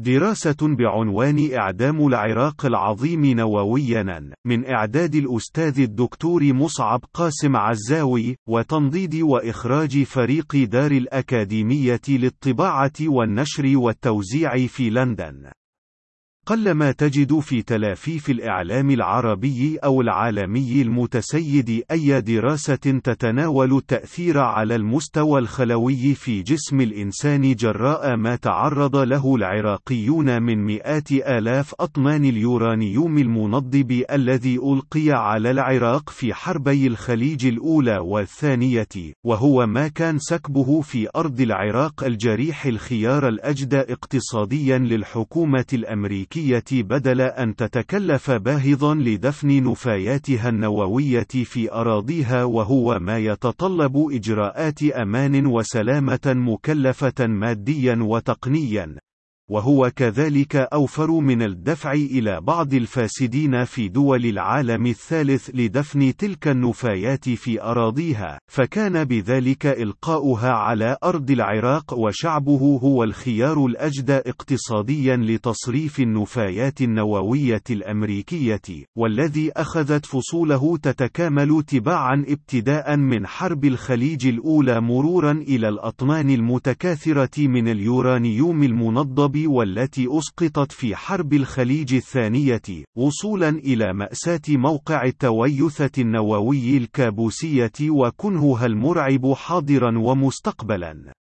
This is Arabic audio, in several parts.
دراسة بعنوان إعدام العراق العظيم نوويا من إعداد الأستاذ الدكتور مصعب قاسم عزاوي وتنضيد وإخراج فريق دار الأكاديمية للطباعة والنشر والتوزيع في لندن. قلما تجد في تلافيف الإعلام العربي أو العالمي المتسيد أي دراسة تتناول التأثير على المستوى الخلوي في جسم الإنسان جراء ما تعرض له العراقيون من مئات آلاف أطنان اليورانيوم المنضب الذي ألقي على العراق في حربي الخليج الأولى والثانية، وهو ما كان سكبه في أرض العراق الجريح الخيار الأجدى اقتصاديا للحكومة الأمريكية. الأمريكية بدل أن تتكلف باهظا لدفن نفاياتها النووية في أراضيها وهو ما يتطلب إجراءات أمان وسلامة مكلفة ماديا وتقنيا. وهو كذلك أوفر من الدفع إلى بعض الفاسدين في دول العالم الثالث لدفن تلك النفايات في أراضيها، فكان بذلك إلقاؤها على أرض العراق وشعبه هو الخيار الأجدى اقتصاديا لتصريف النفايات النووية الأمريكية، والذي أخذت فصوله تتكامل تباعا ابتداء من حرب الخليج الأولى مرورا إلى الأطنان المتكاثرة من اليورانيوم المنضب والتي أسقطت في حرب الخليج الثانية، وصولا إلى مأساة موقع التويثة النووي الكابوسية وكنهها المرعب حاضرا ومستقبلا.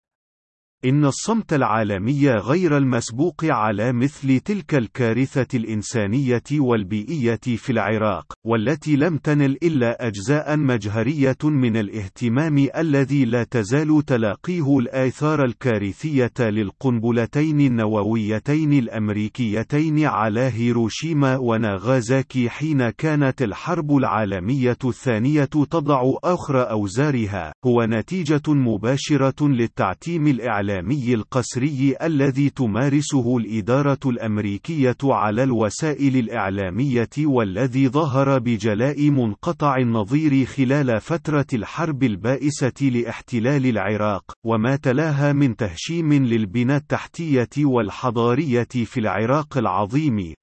إن الصمت العالمي غير المسبوق على مثل تلك الكارثة الإنسانية والبيئية في العراق، والتي لم تنل إلا أجزاء مجهرية من الاهتمام الذي لا تزال تلاقيه الآثار الكارثية للقنبلتين النوويتين الأمريكيتين على هيروشيما وناغازاكي حين كانت الحرب العالمية الثانية تضع آخر أوزارها، هو نتيجة مباشرة للتعتيم الإعلامي الإعلامي القسري الذي تمارسه الإدارة الأمريكية على الوسائل الإعلامية والذي ظهر بجلاء منقطع النظير خلال فترة الحرب البائسة لاحتلال العراق، وما تلاها من تهشيم للبنى التحتية والحضارية في العراق العظيم،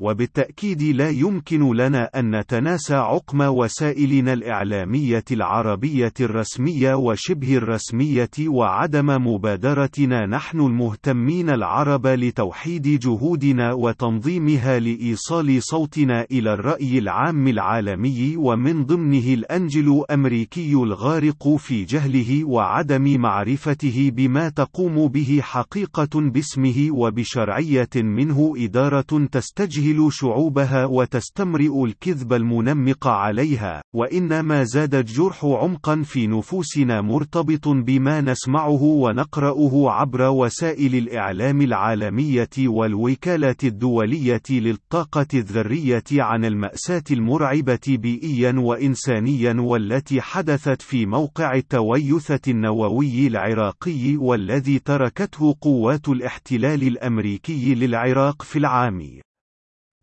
وبالتأكيد لا يمكن لنا أن نتناسى عقم وسائلنا الإعلامية العربية الرسمية وشبه الرسمية وعدم مبادرتنا. نحن المهتمين العرب لتوحيد جهودنا وتنظيمها لإيصال صوتنا إلى الرأي العام العالمي ومن ضمنه الأنجلو أمريكي الغارق في جهله وعدم معرفته بما تقوم به حقيقة باسمه وبشرعية منه إدارة تستجهل تجهل شعوبها وتستمرئ الكذب المنمق عليها، وإنما زاد الجرح عمقا في نفوسنا مرتبط بما نسمعه ونقرأه عبر وسائل الإعلام العالمية والوكالة الدولية للطاقة الذرية عن المأساة المرعبة بيئيا وإنسانيا والتي حدثت في موقع التويثة النووي العراقي والذي تركته قوات الاحتلال الأمريكي للعراق في العام.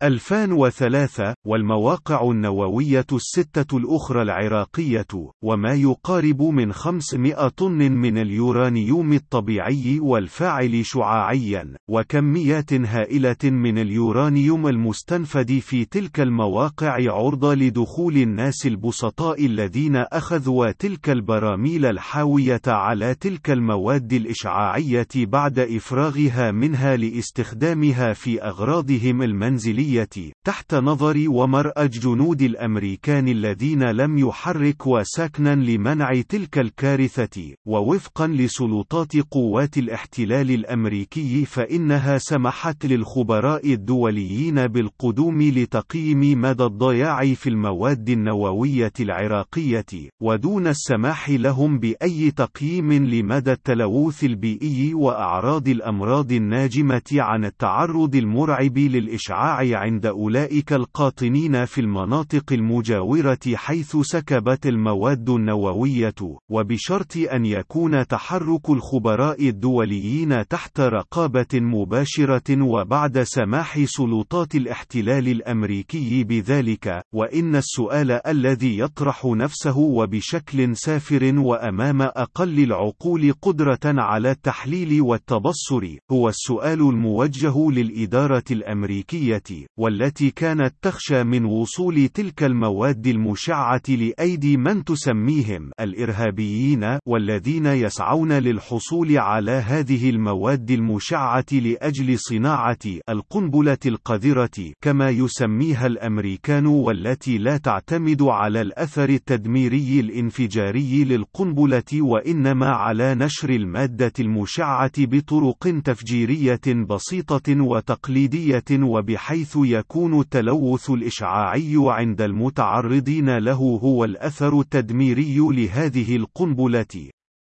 2003 والمواقع النووية الستة الأخرى العراقية وما يقارب من 500 طن من اليورانيوم الطبيعي والفاعل شعاعيا وكميات هائلة من اليورانيوم المستنفد في تلك المواقع عرضة لدخول الناس البسطاء الذين أخذوا تلك البراميل الحاوية على تلك المواد الإشعاعية بعد إفراغها منها لاستخدامها في أغراضهم المنزلية. العسكرية تحت نظر ومرأى الجنود الأمريكان الذين لم يحركوا سكنا لمنع تلك الكارثة ووفقا لسلطات قوات الاحتلال الأمريكي فإنها سمحت للخبراء الدوليين بالقدوم لتقييم مدى الضياع في المواد النووية العراقية ودون السماح لهم بأي تقييم لمدى التلوث البيئي وأعراض الأمراض الناجمة عن التعرض المرعب للإشعاع عند أولئك القاطنين في المناطق المجاورة حيث سكبت المواد النووية، وبشرط أن يكون تحرك الخبراء الدوليين تحت رقابة مباشرة وبعد سماح سلطات الاحتلال الأمريكي بذلك، وإن السؤال الذي يطرح نفسه وبشكل سافر وأمام أقل العقول قدرة على التحليل والتبصر، هو السؤال الموجه للإدارة الأمريكية، والتي كانت تخشى من وصول تلك المواد المشعة لأيدي من تسميهم الإرهابيين، والذين يسعون للحصول على هذه المواد المشعة لأجل صناعة القنبلة القذرة، كما يسميها الأمريكان والتي لا تعتمد على الأثر التدميري الانفجاري للقنبلة وإنما على نشر المادة المشعة بطرق تفجيرية بسيطة وتقليدية وبحيث يكون التلوث الإشعاعي عند المتعرضين له هو الأثر التدميري لهذه القنبلة.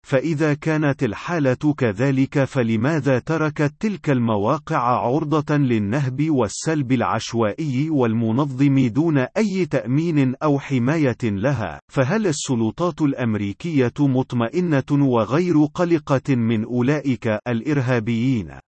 فإذا كانت الحالة كذلك فلماذا تركت تلك المواقع عرضة للنهب والسلب العشوائي والمنظم دون أي تأمين أو حماية لها؟ فهل السلطات الأمريكية مطمئنة وغير قلقة من أولئك الإرهابيين؟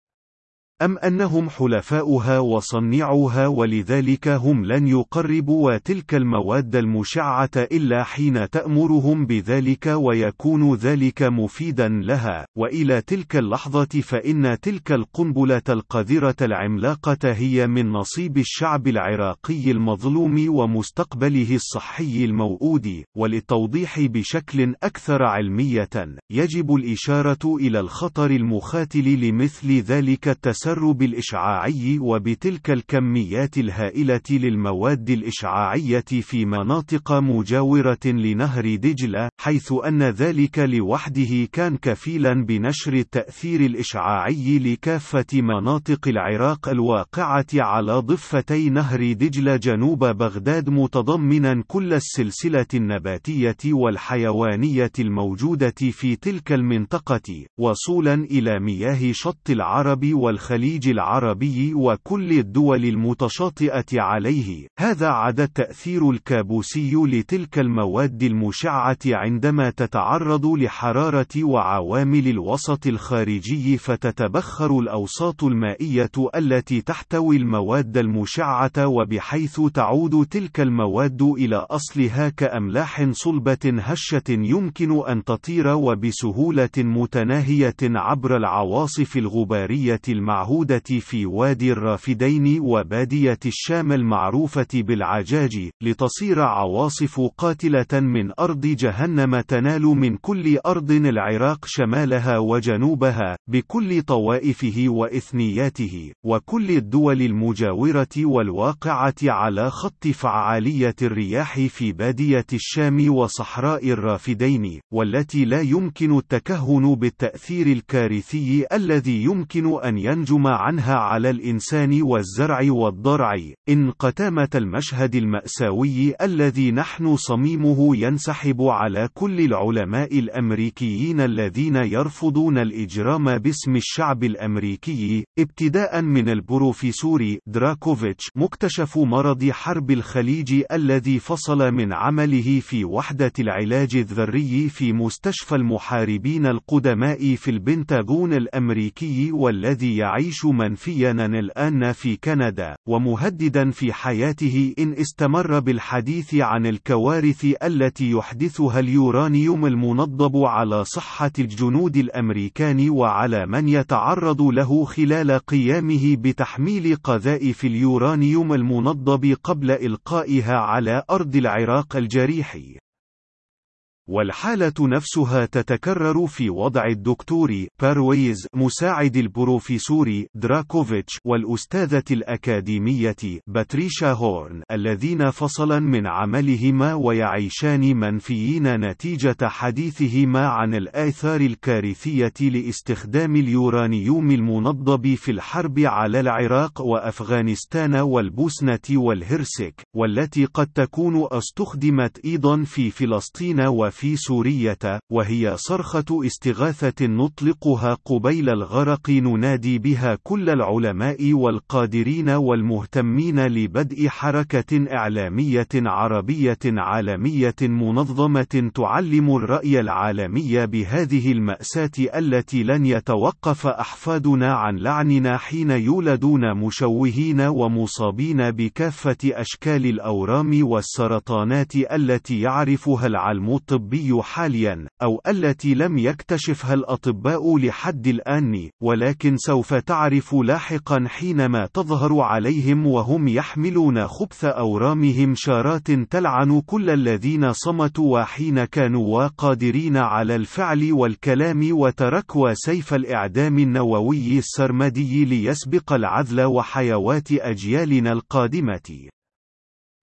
أم أنهم حلفاؤها وصنيعوها ولذلك هم لن يقربوا تلك المواد المشعة إلا حين تأمرهم بذلك ويكون ذلك مفيدا لها، وإلى تلك اللحظة فإن تلك القنبلة القذرة العملاقة هي من نصيب الشعب العراقي المظلوم ومستقبله الصحي الموؤود، وللتوضيح بشكل أكثر علمية، يجب الإشارة إلى الخطر المخاتل لمثل ذلك التسرب التسرب الإشعاعي وبتلك الكميات الهائلة للمواد الإشعاعية في مناطق مجاورة لنهر دجلة، حيث أن ذلك لوحده كان كفيلا بنشر التأثير الإشعاعي لكافة مناطق العراق الواقعة على ضفتي نهر دجلة جنوب بغداد متضمنا كل السلسلة النباتية والحيوانية الموجودة في تلك المنطقة، وصولا إلى مياه شط العرب والخليج. الخليج العربي وكل الدول المتشاطئة عليه، هذا عدا التأثير الكابوسي لتلك المواد المشعة عندما تتعرض لحرارة وعوامل الوسط الخارجي فتتبخر الأوساط المائية التي تحتوي المواد المشعة وبحيث تعود تلك المواد إلى أصلها كأملاح صلبة هشة يمكن أن تطير وبسهولة متناهية عبر العواصف الغبارية المعهودة المعهودة في وادي الرافدين وبادية الشام المعروفة بالعجاج، لتصير عواصف قاتلة من أرض جهنم تنال من كل أرض العراق شمالها وجنوبها، بكل طوائفه وإثنياته، وكل الدول المجاورة والواقعة على خط فعالية الرياح في بادية الشام وصحراء الرافدين، والتي لا يمكن التكهن بالتأثير الكارثي الذي يمكن أن ينجم يحكم عنها على الإنسان والزرع والضرع، إن قتامة المشهد المأساوي الذي نحن صميمه ينسحب على كل العلماء الأمريكيين الذين يرفضون الإجرام باسم الشعب الأمريكي، ابتداء من البروفيسور دراكوفيتش مكتشف مرض حرب الخليج الذي فصل من عمله في وحدة العلاج الذري في مستشفى المحاربين القدماء في البنتاغون الأمريكي والذي يعيش يعيش منفيا الآن في كندا، ومهددا في حياته إن استمر بالحديث عن الكوارث التي يحدثها اليورانيوم المنضب على صحة الجنود الأمريكان وعلى من يتعرض له خلال قيامه بتحميل قذائف اليورانيوم المنضب قبل إلقائها على أرض العراق الجريح. والحالة نفسها تتكرر في وضع الدكتور بارويز مساعد البروفيسور دراكوفيتش والأستاذة الأكاديمية باتريشا هورن الذين فصلا من عملهما ويعيشان منفيين نتيجة حديثهما عن الآثار الكارثية لاستخدام اليورانيوم المنضب في الحرب على العراق وأفغانستان والبوسنة والهرسك والتي قد تكون استخدمت أيضا في فلسطين و في سورية وهي صرخة استغاثة نطلقها قبيل الغرق ننادي بها كل العلماء والقادرين والمهتمين لبدء حركة إعلامية عربية عالمية منظمة تعلم الرأي العالمي بهذه المأساة التي لن يتوقف أحفادنا عن لعننا حين يولدون مشوهين ومصابين بكافة أشكال الأورام والسرطانات التي يعرفها العلم الطبي حاليا، أو التي لم يكتشفها الأطباء لحد الآن، ولكن سوف تعرف لاحقا حينما تظهر عليهم وهم يحملون خبث أورامهم شارات تلعن كل الذين صمتوا وحين كانوا قادرين على الفعل والكلام وتركوا سيف الإعدام النووي السرمدي ليسبق العذل وحيوات أجيالنا القادمة.